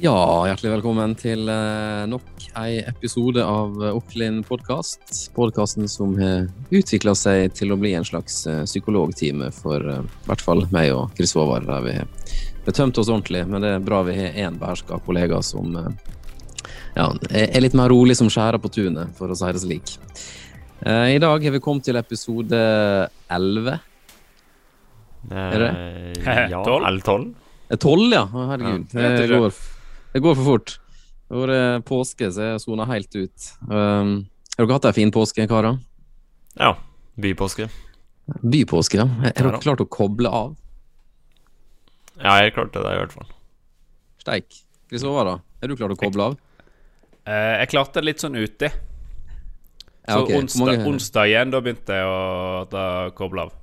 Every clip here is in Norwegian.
Ja, hjertelig velkommen til eh, nok en episode av Oklin podkast. Podkasten som har utvikla seg til å bli en slags eh, psykologtime for eh, i hvert fall meg og Chris Håvard. Der vi har tømt oss ordentlig, men det er bra vi har én beherska kollega som eh, ja, er litt mer rolig som skjærer på tunet, for å si det slik. Eh, I dag har vi kommet til episode 11. Er det? Eh, ja, Tolv? eller tolv? Eh, 12, ja. Herregud. Ja, det, går, det går for fort. Det har vært påske, så jeg sona helt ut. Um, har dere hatt ei en fin påske, karer? Ja. Bypåske. Bypåske, ja. Har dere klart å koble av? Ja, jeg klarte det i hvert fall. Steik. Kristoffer, da? Er du klar til å koble av? Eh, jeg klarte det litt sånn uti. Så ja, okay. onsdag, mange- onsdag igjen, da begynte jeg å da koble av.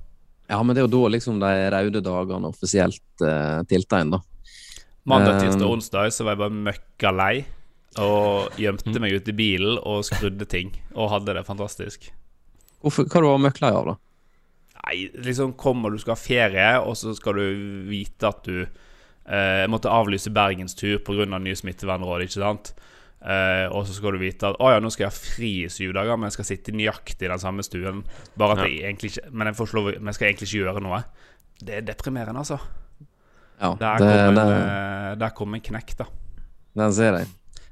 Ja, men det er jo da liksom de røde dagene offisielt uh, tiltegn, da. Mandag, tirsdag og onsdag så var jeg bare møkka lei. Og gjemte Mm. meg ute i bilen og skrudde ting. Og hadde det fantastisk. Hvorfor, hva du møkk lei av, da? Nei, liksom kommer du skal ha ferie, og så skal du vite at du eh, måtte avlyse bergenstur pga. nye smittevernråd, ikke sant? Eh, og så skal du vite at å ja, nå skal jeg ha fri i syv dager, men jeg skal sitte nøyaktig i den samme stuen. Bare at jeg egentlig ikke Men jeg, lov, men jeg skal egentlig ikke gjøre noe. Det er deprimerende, altså. Ja, Der det, kom en, det, eh, der kom en knekk, da. den ser jeg.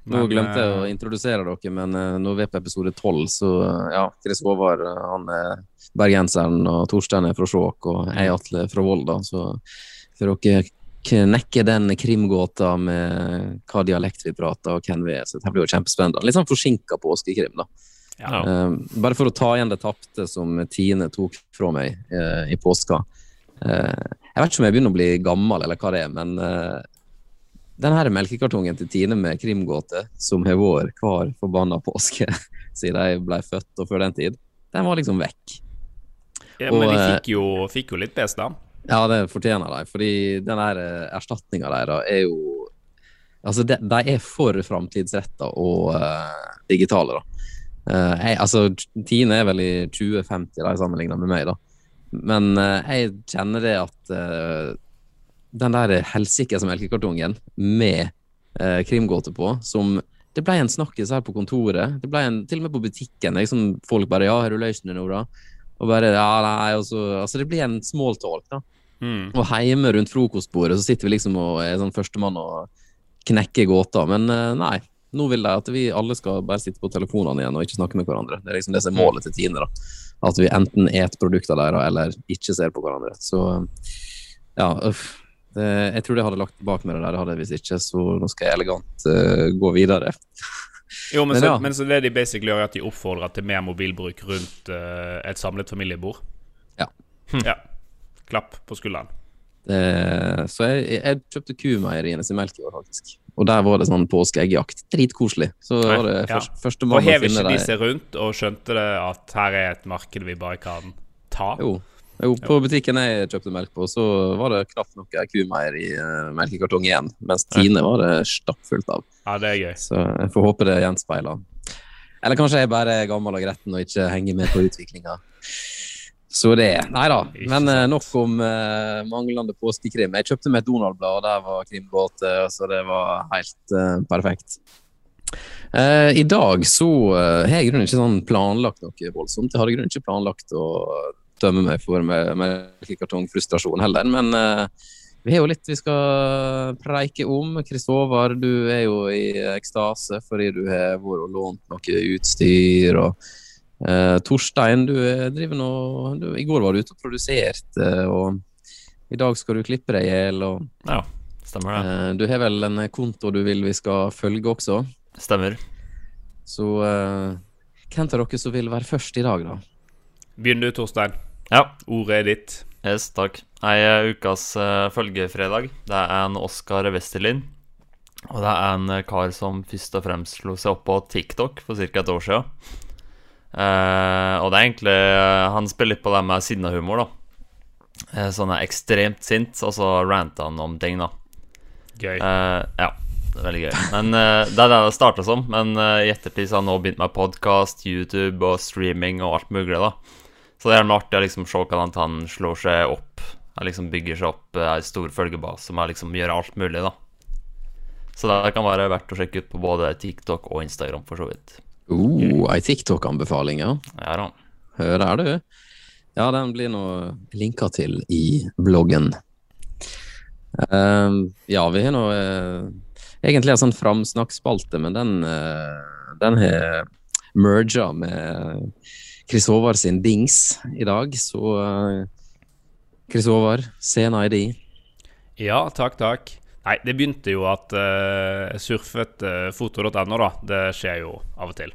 Nå Men, glemte jeg å eh, introdusere dere, men uh, nå er vi på episode tolv, så ja, Chris Håvard han er bergenseren, og Torstein er fra Skjåk, og jeg Atle fra Volda. Så for dere knekke den krimgåta med hva dialekt vi prater, og hvem vi er, så det blir jo kjempespennende. Litt sånn forsinka påskekrim, da. Ja. Eh, bare for å ta igjen det tapte som Tine tok fra meg uh, i påska. Eh, jeg vet ikke om jeg begynner å bli gammel, eller hva det er, men uh, den her melkekartongen til Tine med krimgåte, som har vært hver forbanna påske siden jeg ble født og før den tid, den var liksom vekk. ja, men de og, eh, fikk jo, fikk jo litt pes, da. Ja, det fortjener de, fordi den der eh, erstatninga deres er jo Altså, de, de er for framtidsretta og uh, digitale, da. Uh, jeg, altså, Tine er vel i 2050 de sammenligna med meg, da. Men uh, jeg kjenner det at uh, den der helsikes melkekartongen med uh, krimgåte på, som Det ble en snakkis her på kontoret. Det ble en, til og med på butikken. Liksom, folk bare 'Ja, har du løst det nå, da?' Og bare Ja, nei, og så Altså, det blir en small talk, da. Mm. Og hjemme rundt frokostbordet så sitter vi liksom og er sånn førstemann og knekker gåta. Men nei, nå vil de at vi alle skal bare sitte på telefonene igjen og ikke snakke med hverandre. Det er liksom det som er målet til Tine. da. At vi enten et produkter deres eller ikke ser på hverandre. Så ja, uff. Det, jeg tror jeg hadde lagt bak meg det der, det hadde jeg hvis ikke, så nå skal jeg elegant uh, gå videre. Jo, men, Men så, ja. men så det de basically gjør, er at de oppfordrer til mer mobilbruk rundt uh, et samlet familiebord. Ja. ja. Klapp på skulderen. Det, så jeg, jeg kjøpte kumeieriene sin melk i år, faktisk. Og der var det sånn påskeeggjakt. Dritkoselig. Så var det ja. første Og mann å hev finne ikke de seg rundt og skjønte det at her er et marked vi bare kan ta? Jo. jo, på butikken jeg kjøpte melk på, så var det knapt nok ei kumeier i uh, melkekartong igjen. Mens Tine var det stappfullt av. Ja, det er gøy. Så jeg får håpe det gjenspeiler. Eller kanskje jeg bare er gammel og gretten og ikke henger med på utviklinga. Så det Nei da. Men uh, nok om uh, manglende påskekrim. Jeg kjøpte meg et Donald-blad, og der var krimgåte, så det var helt uh, perfekt. I dag så har jeg i grunnen ikke sånn planlagt noe voldsomt. Jeg hadde i grunnen ikke planlagt å dømme meg for med melkekartongfrustrasjon heller, men vi har jo litt vi skal preike om. Kristover, du er jo i ekstase fordi du har vært og lånt noe utstyr. og eh, Torstein, du er driver nå du, I går var du ute og produserte, og i dag skal du klippe deg i hjel. Ja, stemmer det. Uh, Du har vel en konto du vil vi skal følge også. Stemmer. Så uh, hvem av dere som vil være først i dag, da? Begynn du, Torstein. Ja, Ordet er ditt. yes, takk. Eh, ukas uh, følgefredag, det er en Oskar Westerlin. Og det er en eh, kar som først og fremst slo seg opp på TikTok for ca. et år siden. Eh, og det er egentlig uh, Han spiller litt på det med sinnahumor, da. Eh, sånn er ekstremt sint, og så ranter han om ting, da. Gøy. Ja, det er veldig gøy. Men Det er det det starta som. Men i ettertid så har han nå begynt med podkast, YouTube og streaming og alt mulig. da Så det er noe artig å liksom se hvordan han slår seg opp. Han liksom bygger seg opp en stor følgebase som liksom gjør alt mulig. da Så det kan være verdt å sjekke ut på både TikTok og Instagram, for så vidt. Uh, ei TikTok-anbefaling, ja. Ja da. Hører du? Ja, den blir nå linka til i bloggen. Uh, ja, vi har nå uh, egentlig en sånn framsnakkspalte, men den, uh, den har merga med Chris Håvard sin dings i dag, så uh, Chris Håvard, scenen er din. Ja, takk, takk. Nei, det begynte jo at uh, jeg surfet uh, foto.no, da. Det skjer jo av og til.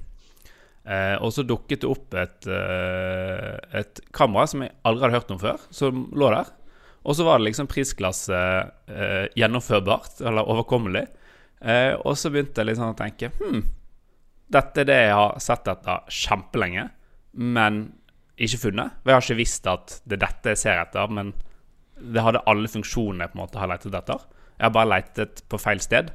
Uh, og så dukket det opp et, uh, et kamera som jeg aldri hadde hørt om før, som lå der. Og så var det liksom prisklasse gjennomførbart, eller overkommelig. og så begynte jeg liksom å tenke Hm, dette er det jeg har sett etter kjempelenge, men ikke funnet. For jeg har ikke visst at det er dette jeg ser etter, men det hadde alle funksjonene jeg på en måte har lett etter. Jeg har bare letet på feil sted.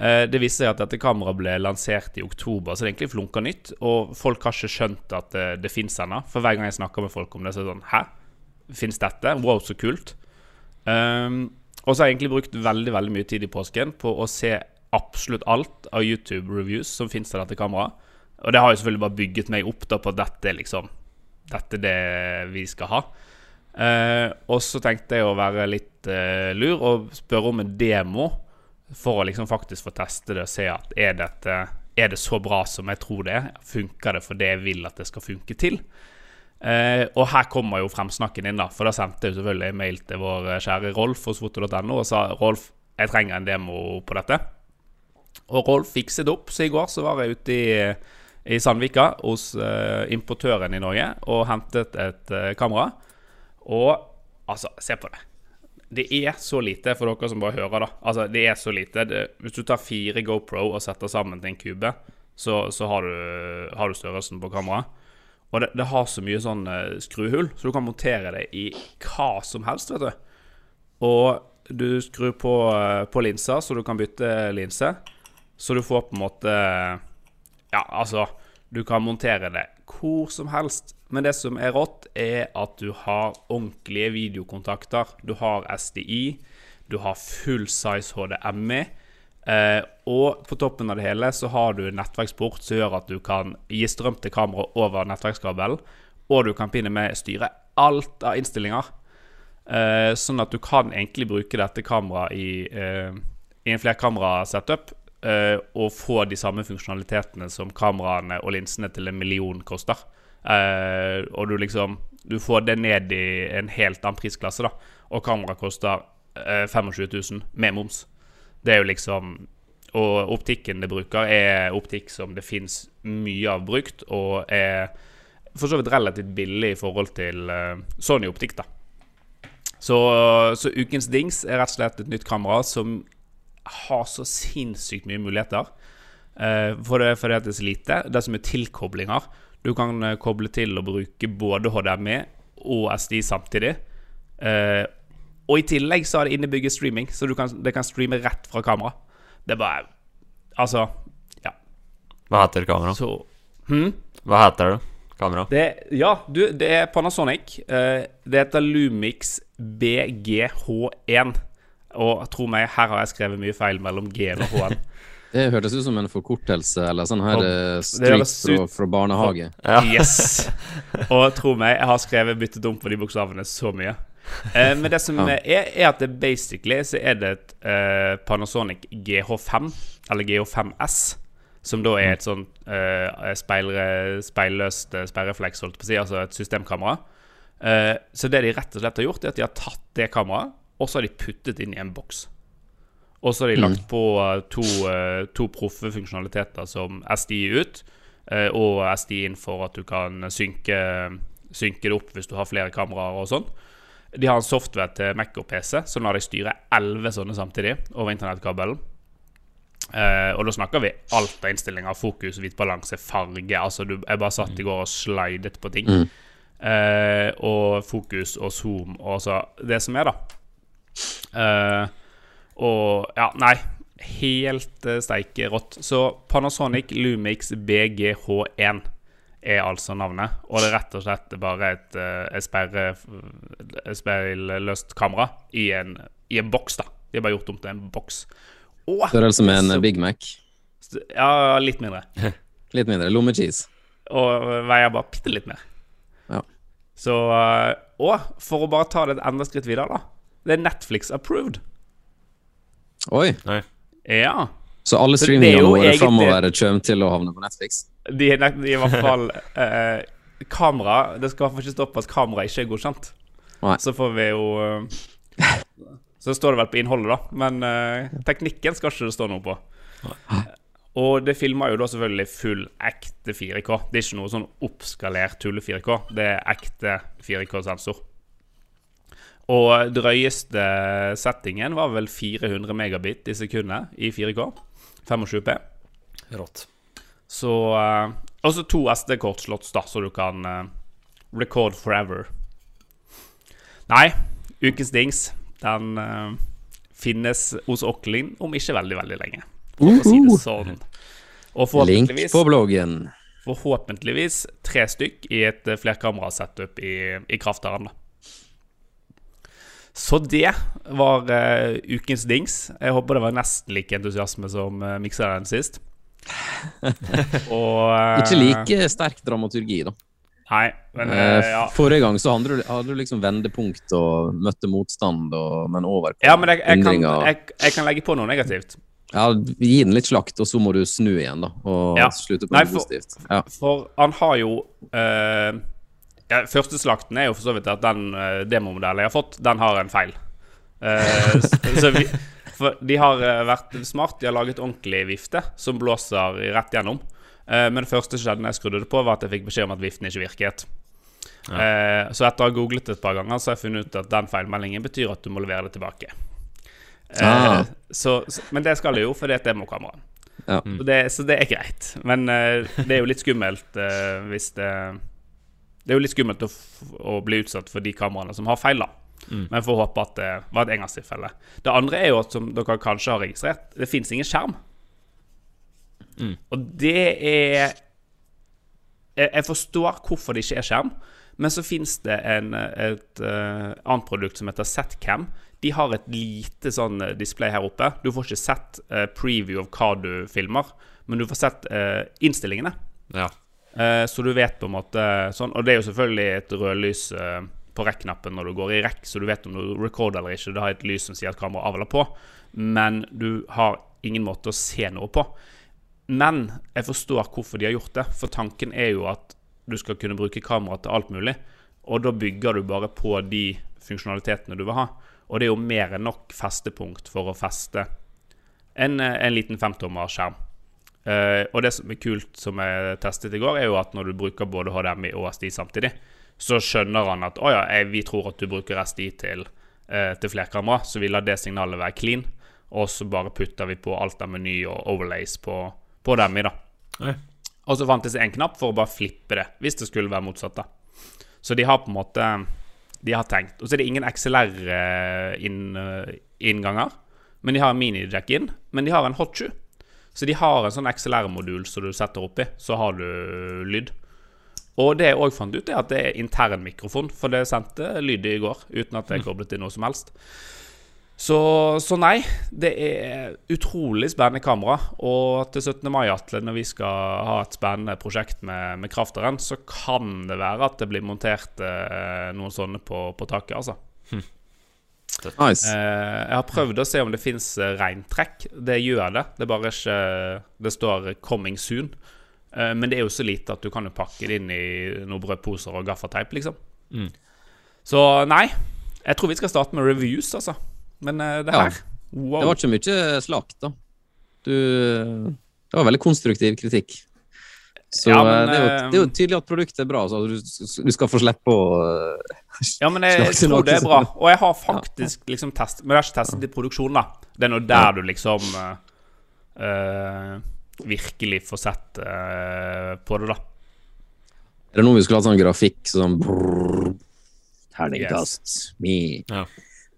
Det viser seg at dette kameraet ble lansert i oktober, så det er egentlig flunka nytt. Og folk har ikke skjønt at det, det fins ennå. For hver gang jeg snakker med folk om det, så er det sånn Hæ? Fins dette? Wow, så kult. Um, og så har jeg egentlig brukt veldig veldig mye tid i påsken på å se absolutt alt av YouTube-reviews som fins av dette kameraet. Og det har jo selvfølgelig bare bygget meg opp da på at dette liksom Dette er det vi skal ha. Uh, og så tenkte jeg å være litt eh, lur og spørre om en demo for å liksom faktisk få teste det og se at er dette er det så bra som jeg tror det er. Funker det for det jeg vil at det skal funke til? Eh, og her kommer jo fremsnakken inn, da. For da sendte jeg selvfølgelig en mail til vår kjære Rolf hos foto.no og sa Rolf, jeg trenger en demo på dette. Og Rolf fikset opp, så i går så var jeg ute i i Sandvika hos importøren i Norge og hentet et kamera. Og altså, se på det. Det er så lite for dere som bare hører, da. Altså, det er så lite. Det, hvis du tar fire GoPro og setter sammen til en kube, så, så har, du, har, du, størrelsen på kameraet. Og det, det, har så mye sånn uh, skruhull, så du kan montere det i hva som helst, vet du. Og du skrur på, uh, på linser, så du kan bytte linse. Så du får på en måte Ja, altså Du kan montere det hvor som helst. Men det som er rått, er at du har ordentlige videokontakter. Du har SDI, du har full size HDMI. Eh, og på toppen av det hele så har du nettverksport som gjør at du kan gi strøm til kameraet over nettverkskabelen. Og du kan pinne med styre alt av innstillinger. Eh, sånn at du kan egentlig bruke dette kameraet i, eh, i en flerkamera-setup. Eh, og få de samme funksjonalitetene som kameraene og linsene til en million koster. Uh, og du liksom Du får det ned i en helt annen prisklasse, da. Og kameraet koster uh, 25 000 med moms. Det er jo liksom Og optikken det bruker, er optikk som det fins mye av brukt, og er for så vidt relativt billig i forhold til uh, Sony-optikk, da. Så, så, ukens dings er rett og slett et nytt kamera som har så sinnssykt mye muligheter. Uh, for det, er så lite. Det er så mye tilkoblinger. Du kan uh, koble til og bruke både HDMI og SD samtidig. Uh, og i tillegg så har det innebygget streaming, så kan, det kan streame rett fra kamera. Det er bare Altså, ja. Hva heter kameraet? Så hm? Hva heter det? Kamera? Det, ja, du, det er Panasonic. Det heter Lumix BGH1. Og tro meg, her har jeg skrevet mye feil mellom G-en og H-en. Det hørtes ut som en forkortelse eller sånn her oh, street fra, fra, barnehage. Ja. Yes. Og tro meg, jeg har skrevet byttet om på de bokstavene så mye. Eh, men det som ja. er, er at det basically så er det et eh, Panasonic GH5, eller GH5S, som da er et sånn eh, speil, speilløst eh, sperrefleks, holdt på å si, altså et systemkamera. Eh, så det de rett og slett har gjort, er at de har tatt det kameraet, og så har de puttet inn i en boks. Og så har de mm. lagt på uh, to, uh, to proffe funksjonaliteter som SDI ut, uh, og SDI inn for at du kan synke, synke, det opp hvis du har flere kameraer og sånn. De har en software til Mac og PC, så lar de styre elleve sånne samtidig over internettkabelen. og da snakker vi alt av innstillinger, fokus, hvit balanse, farge. Altså, du, jeg bare satt i går og slidet på ting. Mm. og fokus og zoom og så Det som er, da og ja, nei. Helt uh, steike rått. Så Panasonic Lumix BGH1 er altså navnet. Og det er rett og slett bare et, uh, et, sperre, et speilløst kamera i en, i en boks, da. De har bare gjort om til en boks. Størrelse med en Big Mac. Ja, litt mindre. Litt mindre. Lommecheese. Og veier bare bitte litt mer. Ja. Så eh, Og for å bare ta det et enda skritt videre, da. Det er Netflix approved. Oi! Nei. Ja. Så alle streamingene våre egentlig- framover kommer til å havne på Netflix? De, er de i hvert fall eh, Kamera Det skal i hvert fall ikke stå på at kamera ikke er godkjent. Nei. Så får vi jo eh, Så står det vel på innholdet, da. Men eh, teknikken skal ikke det stå noe på. Og det filmer jo da selvfølgelig full ekte 4K. Det er ikke noe sånn oppskalert tulle-4K. Det er ekte 4K-sensor. Og drøyeste settingen var vel 400 megabit i sekundet i 4K. 25P. Rått. Så uh, også to SD-kortslots, da, så du kan uh, record forever. Nei, ukens dings, den uh, finnes hos Ocklin om ikke veldig, veldig lenge. For å si det sånn. Og Link på bloggen. forhåpentligvis tre stykk i et flerkamerasettup flerkamerasetup i, i krafteren, da. Så det var uh, ukens dings. Jeg håper det var nesten like entusiasme som uh, mikseren sist. Og uh, Ikke like sterk dramaturgi, da. Nei, men Eh, eh, ja. Forrige gang så hadde du, hadde du liksom vendepunkt og møtte motstand, og, men overkom ja, men jeg, jeg, kan, jeg, jeg kan legge på noe negativt. Ja, Gi den litt slakt, og så må du snu igjen, da. Og Ja. slutte på Nei, noe for- positivt. Ja. For han har jo eh, ja, Første slakten er jo for så vidt at den uh, demomodellen jeg har fått, den har en feil. Uh, så, vi, de har eh, vært smart. De har laget ordentlig vifte som blåser rett gjennom. Uh, men det første som skjedde når jeg skrudde det på, var at jeg fikk beskjed om at viften ikke virket. Eh, så etter å ha googlet det et par ganger, så har jeg funnet ut at den feilmeldingen betyr at du må levere det tilbake. Ah. så, så, men det skal jeg jo, for det er et demokamera. Ja. Så, det, så det er greit. Men det er jo litt skummelt hvis det Det er jo litt skummelt å, å bli utsatt for de kameraene som har feil, da. Men jeg får håpe at det var et engangstilfelle. Det andre er jo at, som dere kanskje har registrert, det fins ingen skjerm. Og det er jeg, jeg forstår hvorfor det ikke er skjerm, men så fins det en, et uh, annet produkt som heter Setcam. De har et lite sånn eh, display her oppe. Du får ikke sett uh, preview av hva du filmer, men du får sett uh, innstillingene. Ja. Eh, så du vet på en måte sånn Og det er jo selvfølgelig et rødlys eh, på rekk-knappen når du går i rekk, så du vet om du recorder eller ikke. Det har et lys som sier at kameraet avler på, men du har ingen måte å se noe på. Men jeg forstår hvorfor de har gjort det, for tanken er jo at du skal kunne bruke kamera til alt mulig, og da bygger du bare på de funksjonalitetene du vil ha. Og det er jo mer enn nok festepunkt for å feste en, eh, en liten femtommer Eh, og det som er kult, som jeg testet i går, er jo at når du bruker både HDMI og SDI samtidig, så skjønner han at å ja, jeg, vi tror at du bruker SDI til, uh, til flerkamera, så vi lar det signalet være clean, og så bare putter vi på alt av meny og overlays på, på DMI, da. Nei. Og så fantes det en knapp for å bare flippe det, hvis det skulle være motsatt. da Så de har på en måte De har tenkt. Og så er det ingen XLR-innganger. Men de har en mini-jack in. Men de har en hot shoe. Så de har en sånn XLR-modul som du setter oppi, så har du lyd. Og det jeg òg fant ut, er at det er intern mikrofon, for det sendte lyd i går uten at jeg koblet til noe som helst. Så, så nei, det er utrolig spennende kamera. Og til 17. mai, Atle, når vi skal ha et spennende prosjekt med, med krafteren, så kan det være at det blir montert eh, noen sånne på, på taket, altså. Nice. Eh, jeg har prøvd å se om det fins regntrekk. Det gjør det. Det er bare ikke Det står 'coming soon'. Eh, men det er jo så lite at du kan jo pakke det inn i noen brødposer og gaffateip, liksom. Mm. Så nei. Jeg tror vi skal starte med reviews, altså. Men eh, det Ja. Wow. Det var ikke mye slakt, da. Du Det var veldig konstruktiv kritikk. Så Ja, men, eh, det, er jo, eh, det er jo tydelig at produktet er bra, så du, du skal få slippe å eh, Ja, men jeg, tror det er bra. Og jeg har faktisk liksom testet Men jeg har ikke testet i produksjon, da. Det er nå der du liksom eh, eh, virkelig får sett uh, på det, da. Er det noe vi skulle hatt sånn grafikk sånn brrr, Terningkast. Me. Ja.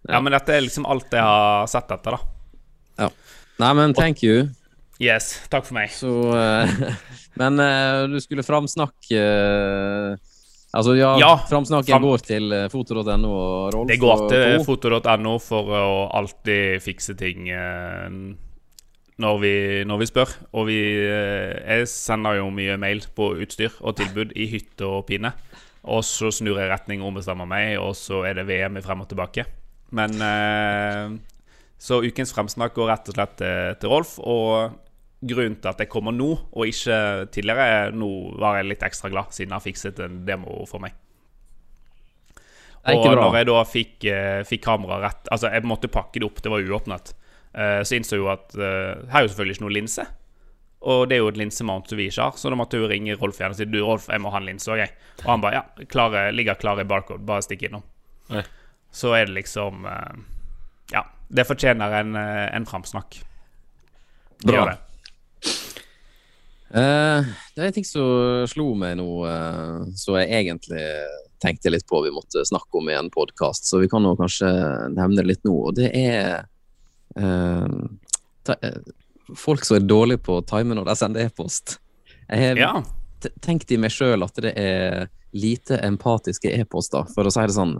Ja, men dette er liksom alt jeg har sett etter, da. Ja. Nei, men thank you. Yes, takk for meg. Så eh, Men eh, du skulle framsnakke eh, Altså, ja, Ja, framsnakken fram- går til foto.no og Rolf. Det går til foto.no for å alltid fikse ting når vi, når vi spør. Og vi Jeg sender jo mye mail på utstyr og tilbud i hytte og pine. Og så snur jeg retning og ombestemmer meg, og så er det VM i frem og tilbake. Men Så ukens fremsnakk går rett og slett til, til Rolf. Og grunnen til at jeg kommer nå, og ikke tidligere, er nå var jeg litt ekstra glad, siden jeg har fikset en demo for meg. Og når jeg da fikk, eh, fikk kameraet rett Altså, jeg måtte pakke det opp, det var uåpnet. Eh, så innså jeg jo at eh, her er jo selvfølgelig ikke noe linse. Og det er jo et linsemount som vi ikke har, så da måtte jeg jo ringe Rolf igjen og si Du, Rolf, jeg må ha en linse òg, jeg. Og han bare ja, klare, ligger klar i barcode, bare stikk innom. Nei. Så er det liksom eh, Ja, det fortjener en, eh, en framsnakk. Bra. det. Uh, det er en ting som slo meg nå, uh, som jeg egentlig tenkte litt på vi måtte snakke om i en podkast, så vi kan jo kanskje nevne det litt nå. Og det er uh, ta, folk som er dårlige på å time når de sender e-post. Jeg har Ja. tenkt i meg sjøl at det er lite empatiske e-poster, for å si det sånn.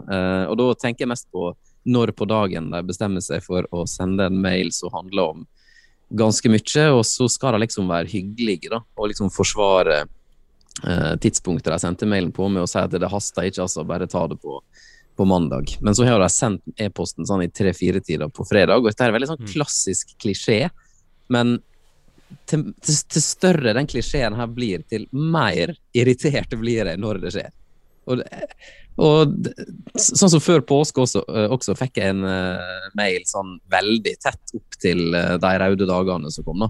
Og da tenker jeg mest på når på dagen de bestemmer seg for å sende en mail som handler om ganske mye, og så skal de liksom være hyggelige da, og liksom forsvare eh, tidspunktet de sendte mailen på med å si at det haster ikke, altså, bare ta det på, på mandag. Men så har de sendt e-posten sånn i tre-fire-tida på fredag, og dette er en veldig sånn klassisk klisjé, men til, til, til større den klisjeen her blir, til mer irritert blir jeg når det skjer. Og, det- og sånn som før påske også, eh, også fikk jeg en uh, mail sånn veldig tett opp til uh, de røde dagene som kom, da.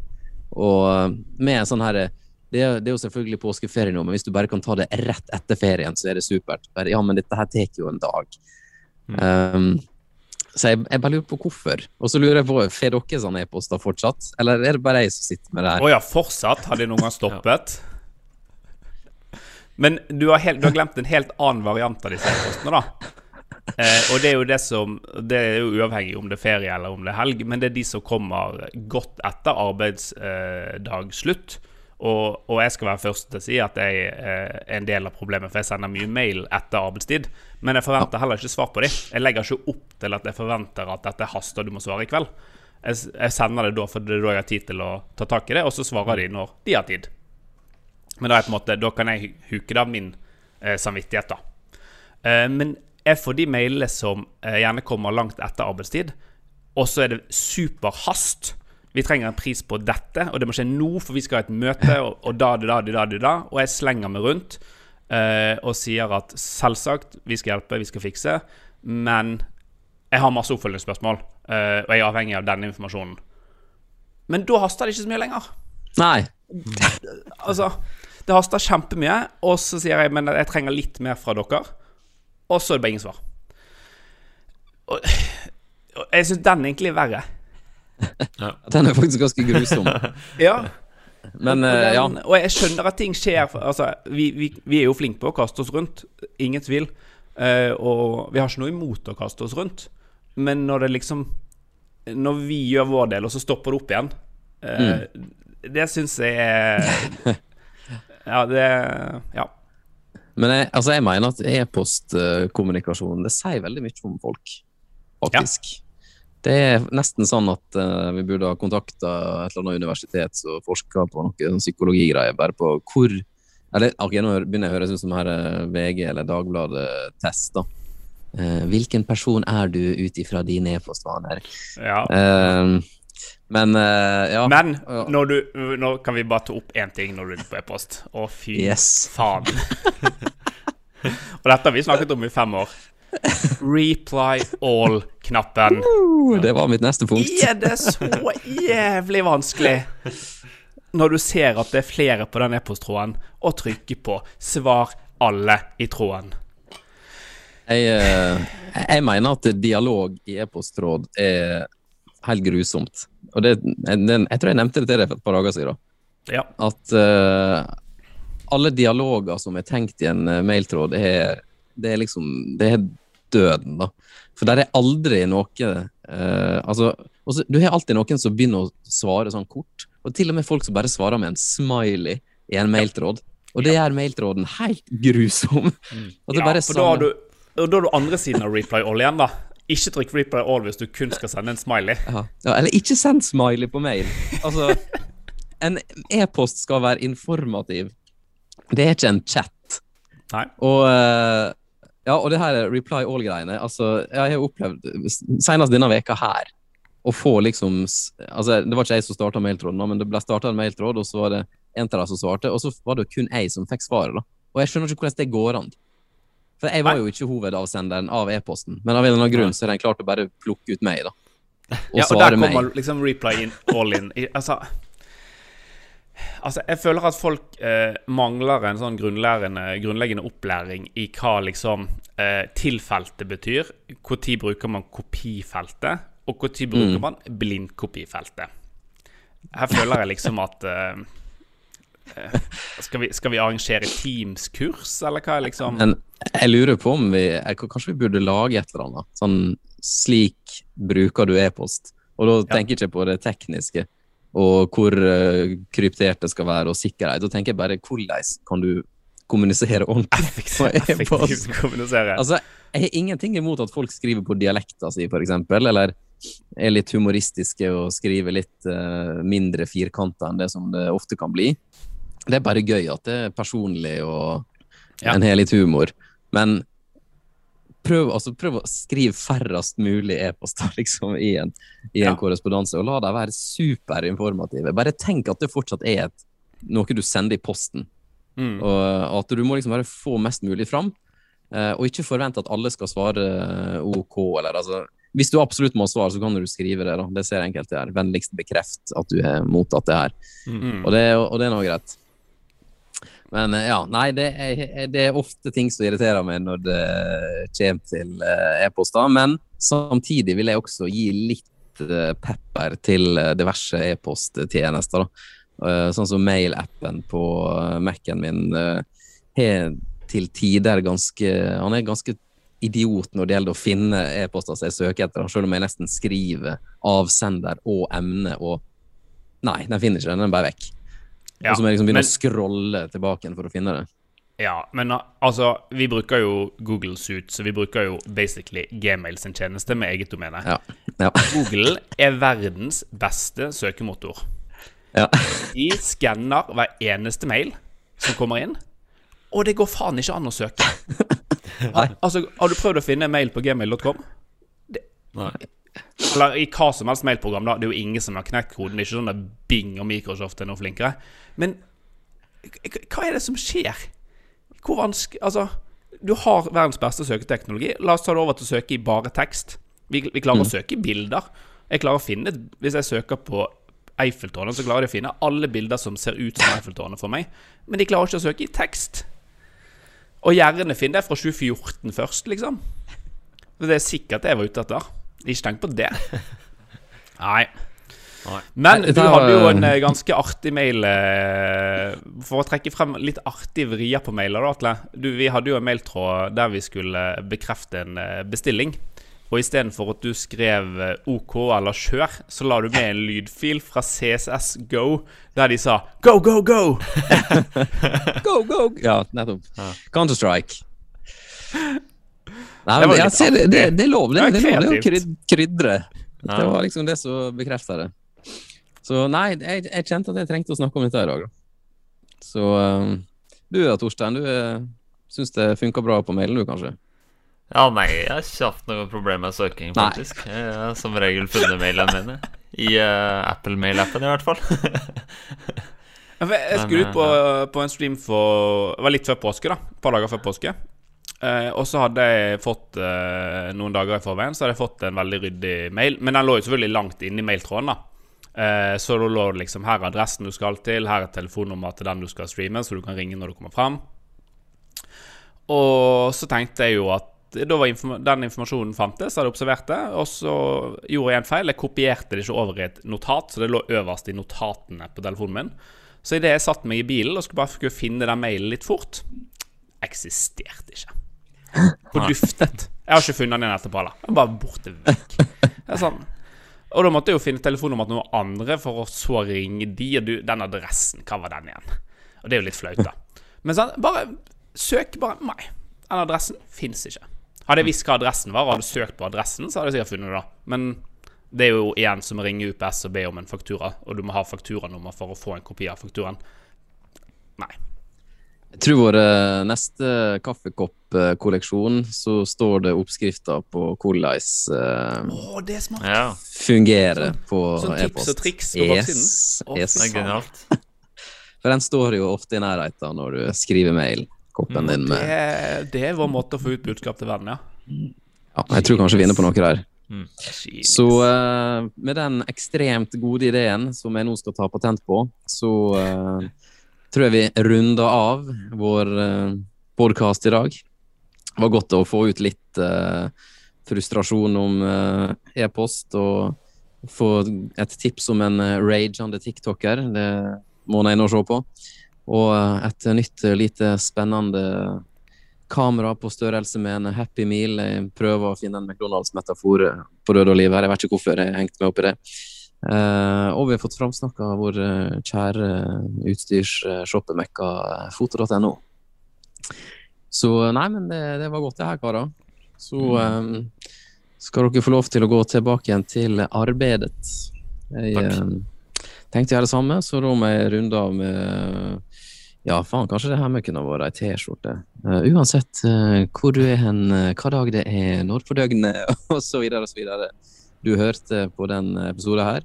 Og eh, med sånn her det er, det er jo selvfølgelig påskeferie nå, men hvis du bare kan ta det rett etter ferien, så er det supert. Bare, ja, men dette her tar jo en dag. Um, så jeg, jeg bare lurer på hvorfor. Og så lurer jeg på, får dere sånne e-poster fortsatt? Eller er det bare jeg som sitter med det Å her? ja, fortsatt? Har de noen gang stoppet? Men du har, helt, du har glemt en helt annen variant av disse e-postene, da. Eh, og det er jo det som Det er jo uavhengig om det er ferie eller om det er helg, men det er de som kommer godt etter arbeidsdagslutt. Og, og jeg skal være først til å si at jeg eh, er en del av problemet, for jeg sender mye mail etter arbeidstid. Men jeg forventer heller ikke svar på dem. Jeg legger ikke opp til at jeg forventer at dette haster, du må svare i kveld. Jeg, jeg sender det da, for det er da jeg har tid til å ta tak i det, og så svarer de når de har tid. Men da, er på en måte, da kan jeg huke det av min eh, samvittighet, da. Eh, men jeg får de mailene som eh, gjerne kommer langt etter arbeidstid, og så er det superhast. Vi trenger en pris på dette, og det må skje nå, for vi skal ha et møte, og, og da, da, da, da, da. Og jeg slenger meg rundt eh, og sier at selvsagt, vi skal hjelpe, vi skal fikse, men jeg har masse oppfølgingsspørsmål, eh, og jeg er avhengig av denne informasjonen. Men da haster det ikke så mye lenger. Nei. Altså, det haster kjempemye, og så sier jeg men jeg trenger litt mer fra dere. Og så er det bare ingen svar. Og, og jeg syns den egentlig er verre. Den er faktisk ganske grusom. Ja, Men og, den, ja. og jeg skjønner at ting skjer. Altså, vi, vi, vi er jo flinke på å kaste oss rundt, ingen tvil. Uh, og vi har ikke noe imot å kaste oss rundt. Men når det liksom Når vi gjør vår del, og så stopper det opp igjen eh, Det syns jeg er Ja, det Ja. Men jeg, altså jeg mener at e-postkommunikasjon det sier veldig mye om folk, faktisk. Det er nesten sånn at uh, vi burde ha kontakta et eller annet universitet som forsker på noe sånn psykologigreier, bare på hvor Eller okay, nå begynner jeg å høres ut som her eh, VG eller Dagbladet-test, da. Uh, hvilken person er du ut ifra dine e-postvaner? ja. Eh, men uh, ja. Men når du, nå kan vi bare ta opp én ting når du er på e-post. Å, fy Yes. faen. Og dette har vi snakket om i fem år. Reply all-knappen. Uh, det var mitt neste punkt. Er det så jævlig vanskelig når du ser at det er flere på den e-posttråden, å trykke på 'svar alle' i tråden? Jeg, eh, jeg mener at dialog i e-posttråd er helt grusomt. Og det, den, jeg tror jeg nevnte det til deg for et par dager siden. Ja. At uh, alle dialoger som er tenkt i en eh, mailtråd, er, det er liksom Det er døden, da. For der er aldri noe uh, Altså, også, du har alltid noen som begynner å svare sånn kort. Og til og med folk som bare svarer med en smiley i en mailtråd. Og det gjør mailtråden helt grusom. Det ja for da har du da har du andre siden av reply all igjen, da. Ikke trykk replay all hvis du kun skal sende en smiley. Ja. ja, eller ikke send smiley på mail. Altså, en e-post skal være informativ. Det er ikke en chat. Nei. Og eh, ja, og det her reply all-greiene altså, Jeg har opplevd, senest denne veka her, å få liksom altså, Det var ikke jeg som starta mailtråden, men det ble starta en mailtråd, og så var det en av dem som svarte, og så var det kun jeg som fikk svaret. da. Og jeg skjønner ikke hvordan det går an. For jeg var jo ikke hovedavsenderen av e-posten, men av en eller annen grunn så har de klart å bare plukke ut meg, da. Og Ja, og der meg. kommer liksom reply in, all in. Altså, altså jeg føler at folk eh, mangler en sånn grunnleggende, opplæring i hva liksom eh, tilfeltet betyr. Når bruker man kopifeltet, og når bruker man blindkopifeltet. Her føler jeg liksom at eh, eh, skal, vi, skal vi arrangere Teams-kurs, eller hva er liksom jeg lurer på om vi Kanskje vi burde lage et eller annet. Sånn slik bruker du e-post. Og da tenker jeg ikke på det tekniske og hvor eh, kryptert det skal være, og sikkerhet. Da tenker jeg bare hvordan kan du kommunisere ordentlig på e-post? kommunisere? Altså, jeg har ingenting imot at folk skriver på dialekta si, eksempel, eller er litt humoristiske og skriver litt uh, mindre firkanta enn det som det ofte kan bli. Det er bare gøy at det er personlig og en har litt humor. Men prøv, altså, prøv å skrive færrest mulig e-poster liksom, i en, i en Ja. korrespondanse, og la dem være superinformative. Bare tenk at det fortsatt er et, noe du sender i posten. Mm. Og at du må liksom bare få mest mulig fram, eh, og ikke forvente at alle skal svare eh, OK, eller altså Hvis du absolutt må svare, så kan du skrive det. da. Det ser enkelte her. Vennligst bekreft at du har mottatt det her. Mm. Og det, og det er nå greit. Men eh, ja, nei, det er, det er ofte ting som irriterer meg når det kommer til eh, e-poster. Men samtidig vil jeg også gi litt eh, pepper til eh, diverse e-posttjenester. Eh, Sånn som mail-appen på eh, Mac-en min eh, har til tider ganske Han er ganske idiot når det gjelder å finne e-poster som jeg søker etter, selv om jeg nesten skriver avsender og emne og Nei, den finner ikke den, den er bare vekk. Ja, og så må jeg liksom begynne men- å scrolle tilbake igjen for å finne det. Ja, men uh, altså, vi bruker jo Google Suit, så vi bruker jo basically Gmail sin tjeneste med eget domene. Ja. Ja. Google er verdens beste søkemotor. ja. De skanner hver eneste mail som kommer inn, og det går faen ikke an å søke. Nei. Altså, Har du prøvd å finne mail på gmail.com? Nei. Eller i hva som helst mailprogram, da. Det er jo ingen som har knekt koden. Det er ikke sånn at Bing og Microsoft er noe flinkere. Men hva er det som skjer? Hvor vanskelig Altså, du har verdens beste søketeknologi. La oss ta det over til å søke i bare tekst. Vi, vi klarer å søke i bilder. Jeg klarer å finne Hvis jeg søker på Eiffeltårnet, så klarer de å finne alle bilder som ser ut som Eiffeltårnet for meg. Men de klarer ikke å søke i tekst. Og gjerne finne det fra 2014 først, liksom. Det er sikkert det jeg var ute etter. Ikke tenk på det. Nei. Nei. Men du hadde jo en eh, ganske artig mail eh, For å trekke frem litt artige vrier på mailer, da, Atle. Du, vi hadde jo en mailtråd der vi skulle bekrefte en eh, bestilling. Og istedenfor at du skrev OK eller kjør, så la du med en lydfil fra CSS Go der de sa go, go, go! Go, go! Ja, nettopp. Counter-Strike. Nei, men jeg litt det, det, det er lov. Det, Ja, det er lov det er å kryd, krydre. Ja. Det var liksom det som bekrefta det. Så nei, jeg, jeg kjente at jeg trengte å snakke om dette i dag. Da. Så um, du da, Torstein. Du uh, syns det funka bra på mailen, du, kanskje? Ja, nei, jeg har ikke hatt noe problem med søking, Nei. faktisk. Jeg har som regel funnet mailene mine. I uh, Apple-mailappen, i hvert fall. Jeg skulle ut på, på en stream for Det var litt før påske, da. Et par dager før påske. Eh, og så hadde jeg fått eh, noen dager i forveien Så hadde jeg fått en veldig ryddig mail. Men den lå jo selvfølgelig langt inne i mailtråden. da Eh, Så da lå det liksom Her er adressen du skal til, her er telefonnummer til den du skal streame, så du kan ringe når du kommer fram. Og så tenkte jeg jo at da var inform den informasjonen fantes, hadde observert det. Og så gjorde jeg en feil. Jeg kopierte det ikke over i et notat, så det lå øverst i notatene på telefonen min. Så idet jeg satte meg i bilen og skulle bare finne den mailen litt fort Eksisterte ikke. Forduftet. Jeg har ikke funnet den etterpå heller. Den er bare borte vekk. Det er sånn. Og da måtte jeg jo finne telefonnummeret til noen andre for å så ringe de. Og du, den adressen, hva var den igjen? Og det er jo litt flaut, da. Men sånn, bare søk bare Nei. Den adressen fins ikke. Hadde jeg visst hva adressen var, og hadde søkt på adressen, så hadde jeg sikkert funnet det. da Men det er jo igjen som å ringe UPS og be om en faktura, og du må ha fakturanummer for å få en kopi av fakturaen. Nei. Jeg tror vår neste kaffekoppkolleksjon, så står det oppskrifter på hvordan uh, oh, det smart! Ja, fungerer på sånn tips e-post. og triks på yes, baksiden. Yes. det er genialt. For den står jo ofte i nærheten når du skriver mail. Koppen din Det, med er- det er vår måte å få ut budskap til verden, ja. Ja, jeg tror kanskje vi er inne på noe der. Genius. Så uh, med den ekstremt gode ideen som jeg nå skal ta patent på, så eh, tror jeg vi runder av vår uh, podkast i dag. Det var godt å få ut litt eh, frustrasjon om eh, e-post og få et tips om en uh, rageende tiktoker. Det må jeg nå se på. Og eh, et nytt eh, lite spennende kamera på størrelse med en Happy Meal. Jeg prøver å finne en McDonald's-metafor på død og liv her. Jeg vet ikke hvorfor jeg hengte meg opp i det. Eh, og vi har fått framsnakka vår uh, kjære utstyrsshoppemekka uh, foto.no. Så nei, men det, det var godt det her, karer. Så um, skal dere få lov til å gå tilbake igjen til arbeidet. Jeg eh, tenkte jeg gjøre det samme, så da må jeg runde av med ja, faen, kanskje det her med kunne vært ei T-skjorte. Uh, uansett eh, hvor du er hen, eh, hva dag det er, når på døgnet, og så videre og så videre. Du hørte på den episoden her.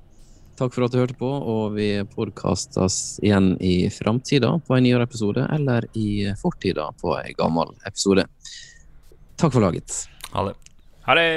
Takk for at du hørte på, og vi podkastes igjen i framtida på en nyere episode, eller i fortida på en gammel episode. Takk for laget. Ha det. Ha det.